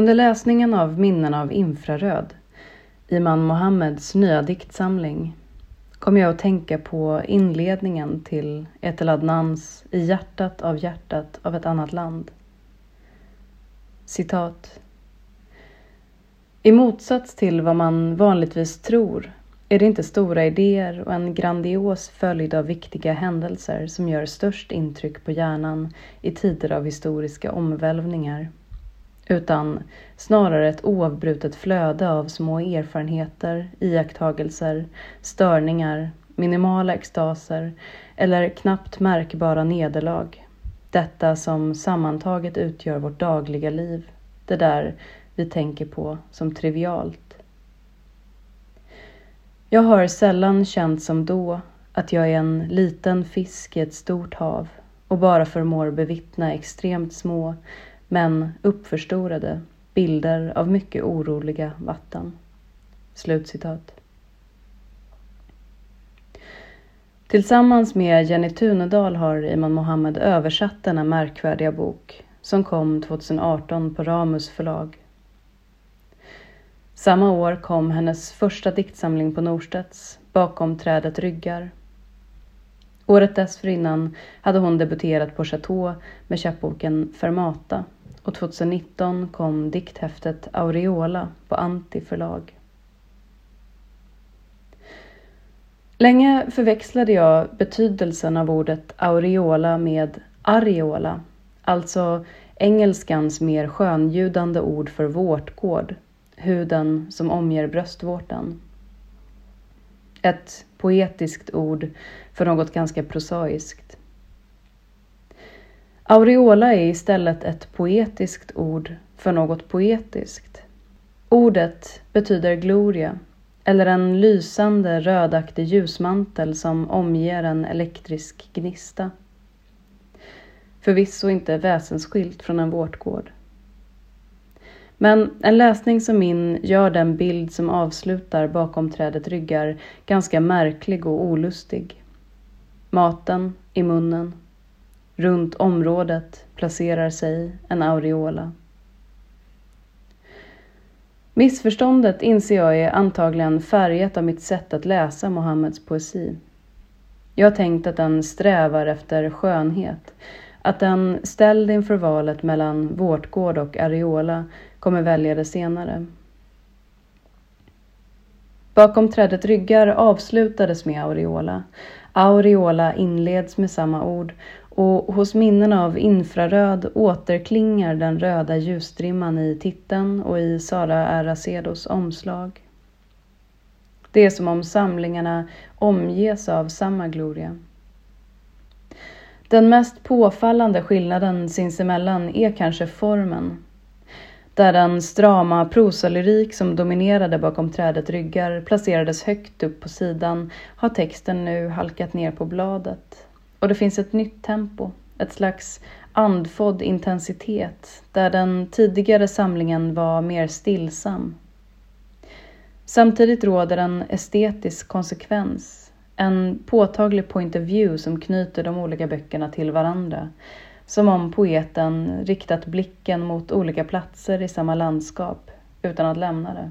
Under läsningen av Minnen av infraröd, Iman Mohammeds nya diktsamling, kom jag att tänka på inledningen till Etel Adnans I hjärtat av hjärtat av ett annat land. Citat. I motsats till vad man vanligtvis tror är det inte stora idéer och en grandios följd av viktiga händelser som gör störst intryck på hjärnan i tider av historiska omvälvningar utan snarare ett oavbrutet flöde av små erfarenheter, iakttagelser, störningar, minimala extaser eller knappt märkbara nederlag. Detta som sammantaget utgör vårt dagliga liv, det där vi tänker på som trivialt. Jag har sällan känt som då att jag är en liten fisk i ett stort hav och bara förmår bevittna extremt små men uppförstorade bilder av mycket oroliga vatten. Slutcitat. Tillsammans med Jenny Tunedal har Iman Mohammed översatt denna märkvärdiga bok som kom 2018 på Ramus förlag. Samma år kom hennes första diktsamling på Norstedts, Bakom trädet ryggar. Året dessförinnan hade hon debuterat på Chateau med käppboken Fermata och 2019 kom dikthäftet Aureola på Anti förlag. Länge förväxlade jag betydelsen av ordet aureola med areola, alltså engelskans mer skönljudande ord för vårtgård, huden som omger bröstvårtan. Ett poetiskt ord för något ganska prosaiskt. Aureola är istället ett poetiskt ord för något poetiskt. Ordet betyder gloria, eller en lysande rödaktig ljusmantel som omger en elektrisk gnista. Förvisso inte väsensskilt från en vårtgård. Men en läsning som min gör den bild som avslutar bakom trädet ryggar ganska märklig och olustig. Maten i munnen, Runt området placerar sig en aureola. Missförståndet inser jag är antagligen färgat av mitt sätt att läsa Mohammeds poesi. Jag har tänkt att den strävar efter skönhet, att den ställd inför valet mellan vårtgård och areola kommer välja det senare. Bakom trädet ryggar avslutades med aureola. Aureola inleds med samma ord och hos minnen av infraröd återklingar den röda ljusstrimman i titeln och i Sara Aracedos omslag. Det är som om samlingarna omges av samma gloria. Den mest påfallande skillnaden sinsemellan är kanske formen. Där den strama prosalyrik som dominerade bakom trädet ryggar placerades högt upp på sidan har texten nu halkat ner på bladet. Och det finns ett nytt tempo, ett slags andfådd intensitet där den tidigare samlingen var mer stillsam. Samtidigt råder en estetisk konsekvens, en påtaglig point of view som knyter de olika böckerna till varandra. Som om poeten riktat blicken mot olika platser i samma landskap utan att lämna det.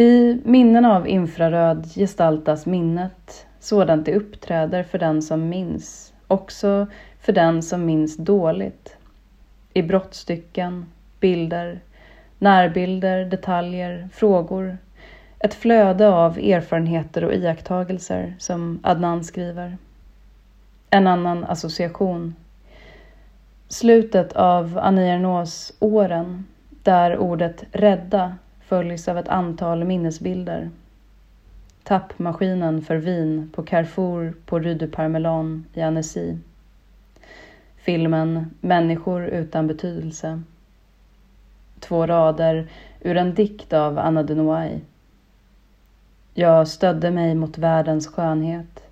I minnen av infraröd gestaltas minnet sådant det uppträder för den som minns, också för den som minns dåligt. I brottstycken, bilder, närbilder, detaljer, frågor. Ett flöde av erfarenheter och iakttagelser, som Adnan skriver. En annan association. Slutet av Annie Ernaux Åren, där ordet rädda följs av ett antal minnesbilder tappmaskinen för vin på Carrefour på Rue du Parmelan i Annecy. Filmen Människor utan betydelse. Två rader ur en dikt av Anna de Noailles. Jag stödde mig mot världens skönhet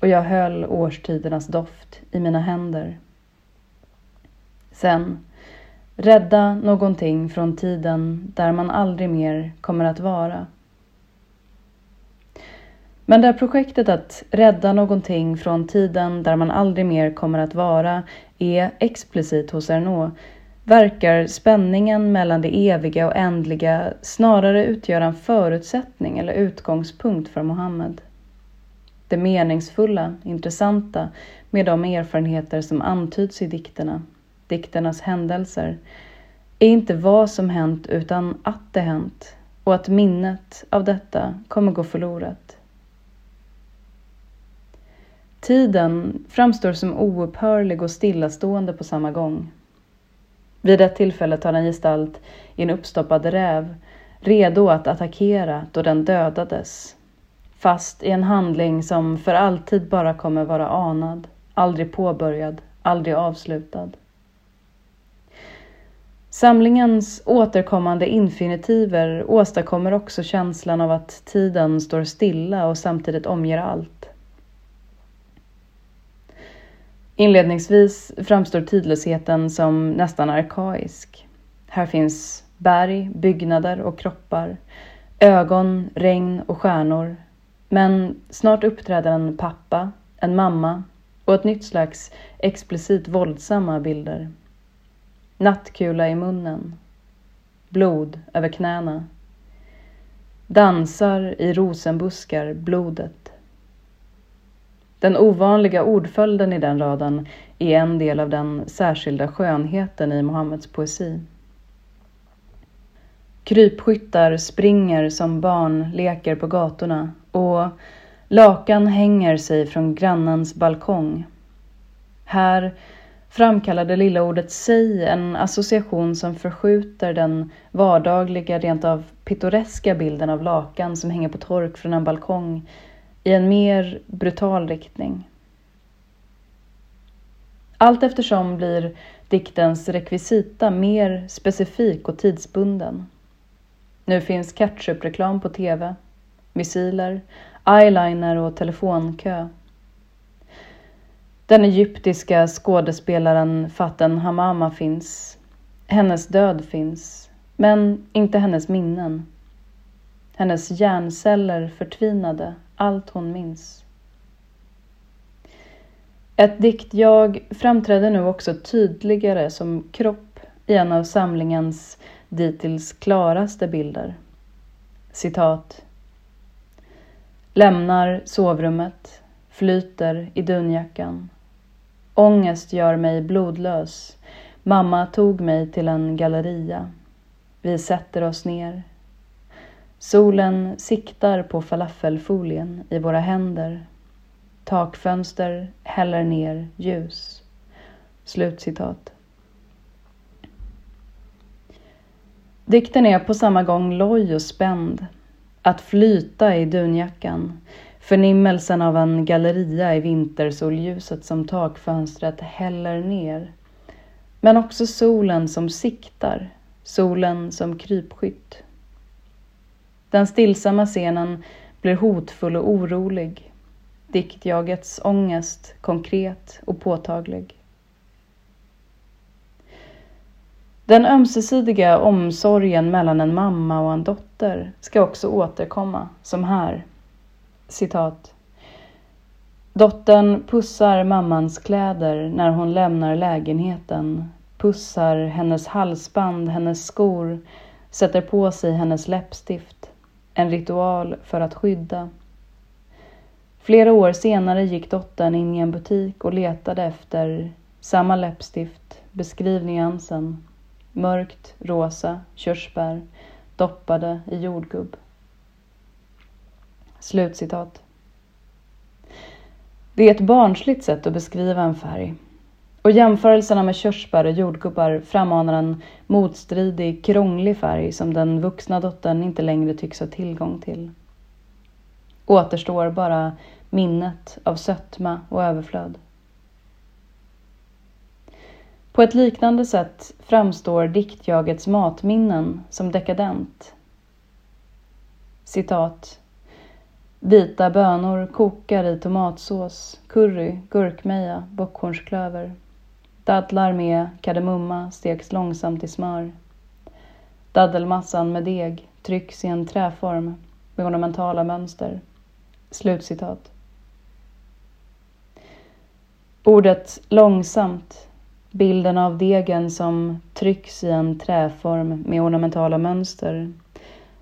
och jag höll årstidernas doft i mina händer. Sen, rädda någonting från tiden där man aldrig mer kommer att vara. Men det här projektet att rädda någonting från tiden där man aldrig mer kommer att vara är explicit hos Ernaux verkar spänningen mellan det eviga och ändliga snarare utgöra en förutsättning eller utgångspunkt för Mohammed. Det meningsfulla, intressanta med de erfarenheter som antyds i dikterna, dikternas händelser, är inte vad som hänt utan att det hänt och att minnet av detta kommer gå förlorat. Tiden framstår som oupphörlig och stillastående på samma gång. Vid ett tillfälle tar den gestalt i en uppstoppad räv, redo att attackera då den dödades. Fast i en handling som för alltid bara kommer vara anad, aldrig påbörjad, aldrig avslutad. Samlingens återkommande infinitiver åstadkommer också känslan av att tiden står stilla och samtidigt omger allt. Inledningsvis framstår tidlösheten som nästan arkaisk. Här finns berg, byggnader och kroppar, ögon, regn och stjärnor. Men snart uppträder en pappa, en mamma och ett nytt slags explicit våldsamma bilder. Nattkula i munnen. Blod över knäna. Dansar i rosenbuskar blodet. Den ovanliga ordföljden i den raden är en del av den särskilda skönheten i Mohammeds poesi. Krypskyttar springer som barn leker på gatorna och lakan hänger sig från grannens balkong. Här framkallar det lilla ordet sig en association som förskjuter den vardagliga, rent av pittoreska bilden av lakan som hänger på tork från en balkong i en mer brutal riktning. Allt eftersom blir diktens rekvisita mer specifik och tidsbunden. Nu finns ketchupreklam på tv, missiler, eyeliner och telefonkö. Den egyptiska skådespelaren Faten Hamama finns. Hennes död finns, men inte hennes minnen. Hennes hjärnceller förtvinade allt hon minns. Ett dikt-jag framträder nu också tydligare som kropp i en av samlingens dittills klaraste bilder. Citat. Lämnar sovrummet, flyter i dunjackan. Ångest gör mig blodlös. Mamma tog mig till en galleria. Vi sätter oss ner. Solen siktar på falafelfolien i våra händer. Takfönster häller ner ljus. Slutcitat. Dikten är på samma gång loj och spänd. Att flyta i dunjackan. Förnimmelsen av en galleria i vintersolljuset som takfönstret häller ner. Men också solen som siktar. Solen som krypskytt. Den stillsamma scenen blir hotfull och orolig. Diktjagets ångest konkret och påtaglig. Den ömsesidiga omsorgen mellan en mamma och en dotter ska också återkomma, som här. Citat. Dottern pussar mammans kläder när hon lämnar lägenheten, pussar hennes halsband, hennes skor, sätter på sig hennes läppstift. En ritual för att skydda. Flera år senare gick dottern in i en butik och letade efter samma läppstift, beskriv nyansen, mörkt rosa körsbär doppade i jordgubb. Slutcitat. Det är ett barnsligt sätt att beskriva en färg. Och jämförelserna med körsbär och jordgubbar frammanar en motstridig, krånglig färg som den vuxna dottern inte längre tycks ha tillgång till. Återstår bara minnet av sötma och överflöd. På ett liknande sätt framstår diktjagets matminnen som dekadent. Citat. Vita bönor kokar i tomatsås, curry, gurkmeja, bockhornsklöver. Dadlar med kardemumma steks långsamt i smör. Daddelmassan med deg trycks i en träform med ornamentala mönster. Slutcitat. Ordet långsamt Bilden av degen som trycks i en träform med ornamentala mönster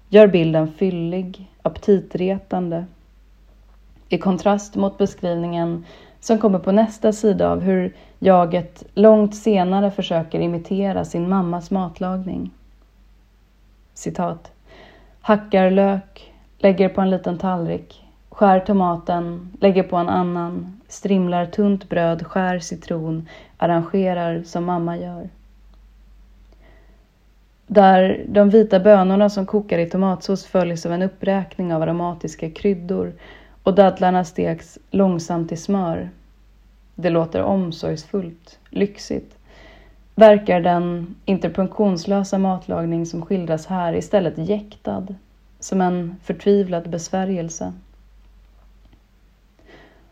gör bilden fyllig, aptitretande. I kontrast mot beskrivningen som kommer på nästa sida av hur jaget långt senare försöker imitera sin mammas matlagning. Citat. Hackar lök, lägger på en liten tallrik, skär tomaten, lägger på en annan, strimlar tunt bröd, skär citron, arrangerar som mamma gör. Där de vita bönorna som kokar i tomatsås följs av en uppräkning av aromatiska kryddor och dadlarna steks långsamt i smör. Det låter omsorgsfullt, lyxigt. Verkar den interpunktionslösa matlagning som skildras här istället jäktad, som en förtvivlad besvärjelse.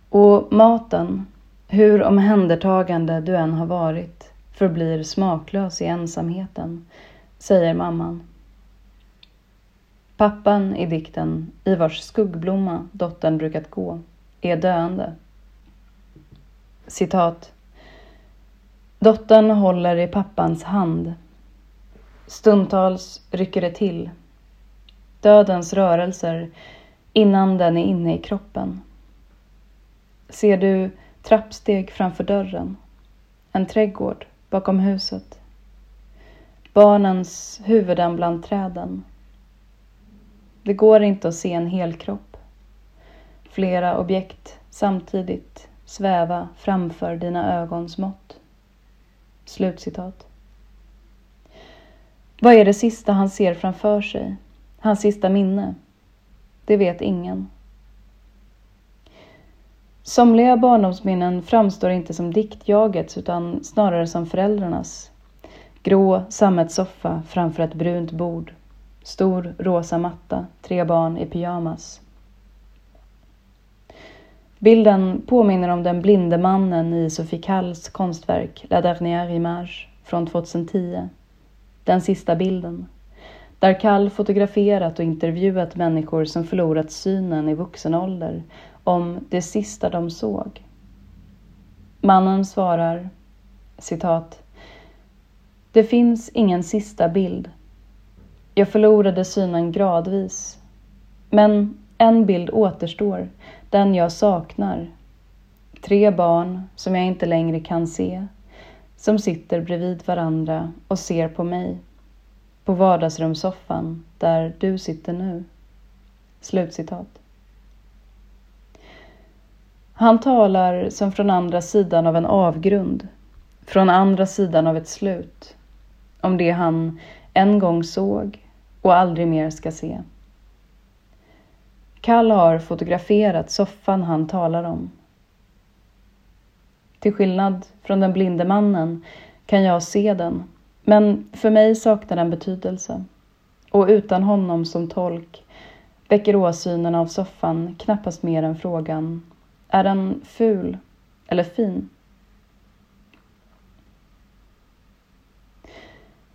Och maten, hur omhändertagande du än har varit, förblir smaklös i ensamheten, säger mamman. Pappan i dikten, i vars skuggblomma dottern brukat gå, är döende. Citat. Dottern håller i pappans hand. Stundtals rycker det till. Dödens rörelser innan den är inne i kroppen. Ser du trappsteg framför dörren? En trädgård bakom huset? Barnens huvuden bland träden? Det går inte att se en hel kropp. Flera objekt samtidigt sväva framför dina ögons mått. Slutcitat. Vad är det sista han ser framför sig? Hans sista minne? Det vet ingen. Somliga barndomsminnen framstår inte som diktjagets utan snarare som föräldrarnas. Grå sammetssoffa framför ett brunt bord. Stor rosa matta, tre barn i pyjamas. Bilden påminner om den blinde mannen i Sophie Kalls konstverk La dernière image från 2010. Den sista bilden. Där Kall fotograferat och intervjuat människor som förlorat synen i vuxen ålder om det sista de såg. Mannen svarar citat Det finns ingen sista bild. Jag förlorade synen gradvis. Men en bild återstår, den jag saknar. Tre barn som jag inte längre kan se, som sitter bredvid varandra och ser på mig. På vardagsrumssoffan där du sitter nu. Slutcitat. Han talar som från andra sidan av en avgrund, från andra sidan av ett slut, om det han en gång såg och aldrig mer ska se. Kall har fotograferat soffan han talar om. Till skillnad från den blinde mannen kan jag se den, men för mig saknar den betydelse. Och utan honom som tolk väcker åsynen av soffan knappast mer än frågan är den ful eller fin?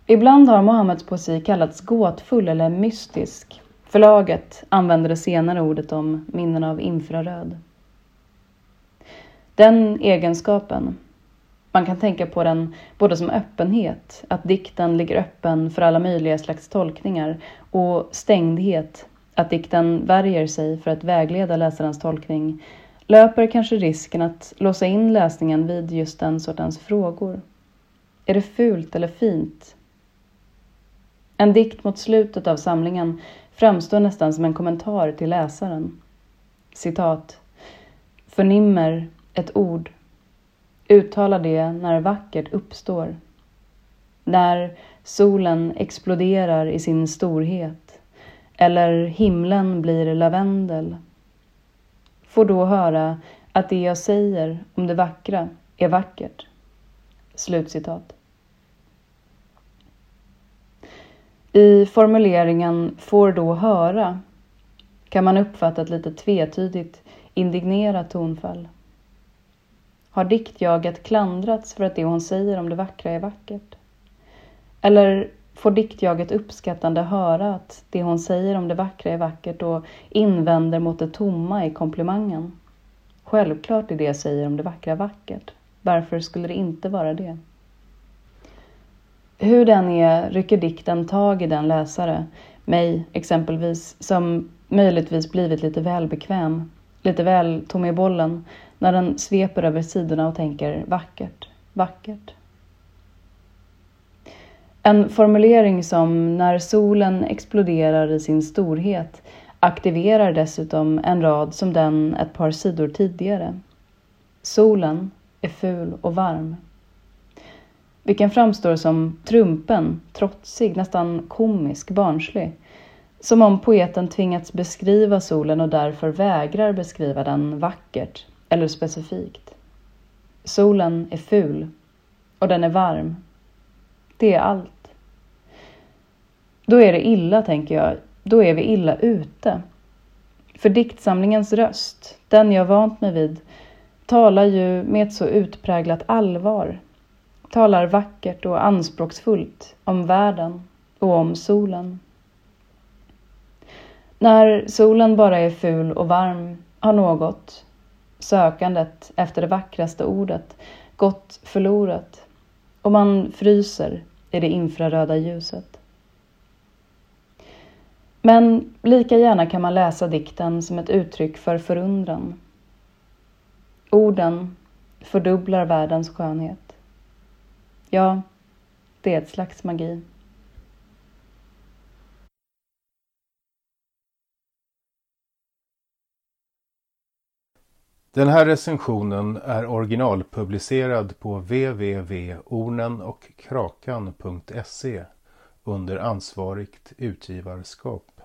Ibland har Mohammeds poesi kallats gåtfull eller mystisk. Förlaget använder det senare ordet om minnen av infraröd. Den egenskapen, man kan tänka på den både som öppenhet, att dikten ligger öppen för alla möjliga slags tolkningar, och stängdhet, att dikten värjer sig för att vägleda läsarens tolkning, löper kanske risken att låsa in läsningen vid just den sortens frågor. Är det fult eller fint? En dikt mot slutet av samlingen framstår nästan som en kommentar till läsaren. Citat. Förnimmer ett ord. Uttala det när vackert uppstår. När solen exploderar i sin storhet eller himlen blir lavendel får då höra att det jag säger om det vackra är vackert. Slutcitat. I formuleringen får då höra kan man uppfatta ett lite tvetydigt indignerat tonfall. Har diktjaget klandrats för att det hon säger om det vackra är vackert? Eller får diktjaget uppskattande höra att det hon säger om det vackra är vackert och invänder mot det tomma i komplimangen. Självklart är det jag säger om det vackra vackert. Varför skulle det inte vara det? Hur den är rycker dikten tag i den läsare, mig exempelvis, som möjligtvis blivit lite väl bekväm, lite väl tom i bollen, när den sveper över sidorna och tänker vackert, vackert. En formulering som när solen exploderar i sin storhet aktiverar dessutom en rad som den ett par sidor tidigare. Solen är ful och varm. Vilken framstår som trumpen, trotsig, nästan komisk, barnslig. Som om poeten tvingats beskriva solen och därför vägrar beskriva den vackert eller specifikt. Solen är ful och den är varm. Det är allt. Då är det illa, tänker jag. Då är vi illa ute. För diktsamlingens röst, den jag vant mig vid, talar ju med ett så utpräglat allvar. Talar vackert och anspråksfullt om världen och om solen. När solen bara är ful och varm har något, sökandet efter det vackraste ordet, gått förlorat och man fryser i det infraröda ljuset. Men lika gärna kan man läsa dikten som ett uttryck för förundran. Orden fördubblar världens skönhet. Ja, det är ett slags magi. Den här recensionen är originalpublicerad på www.ornenochkrakan.se under ansvarigt utgivarskap.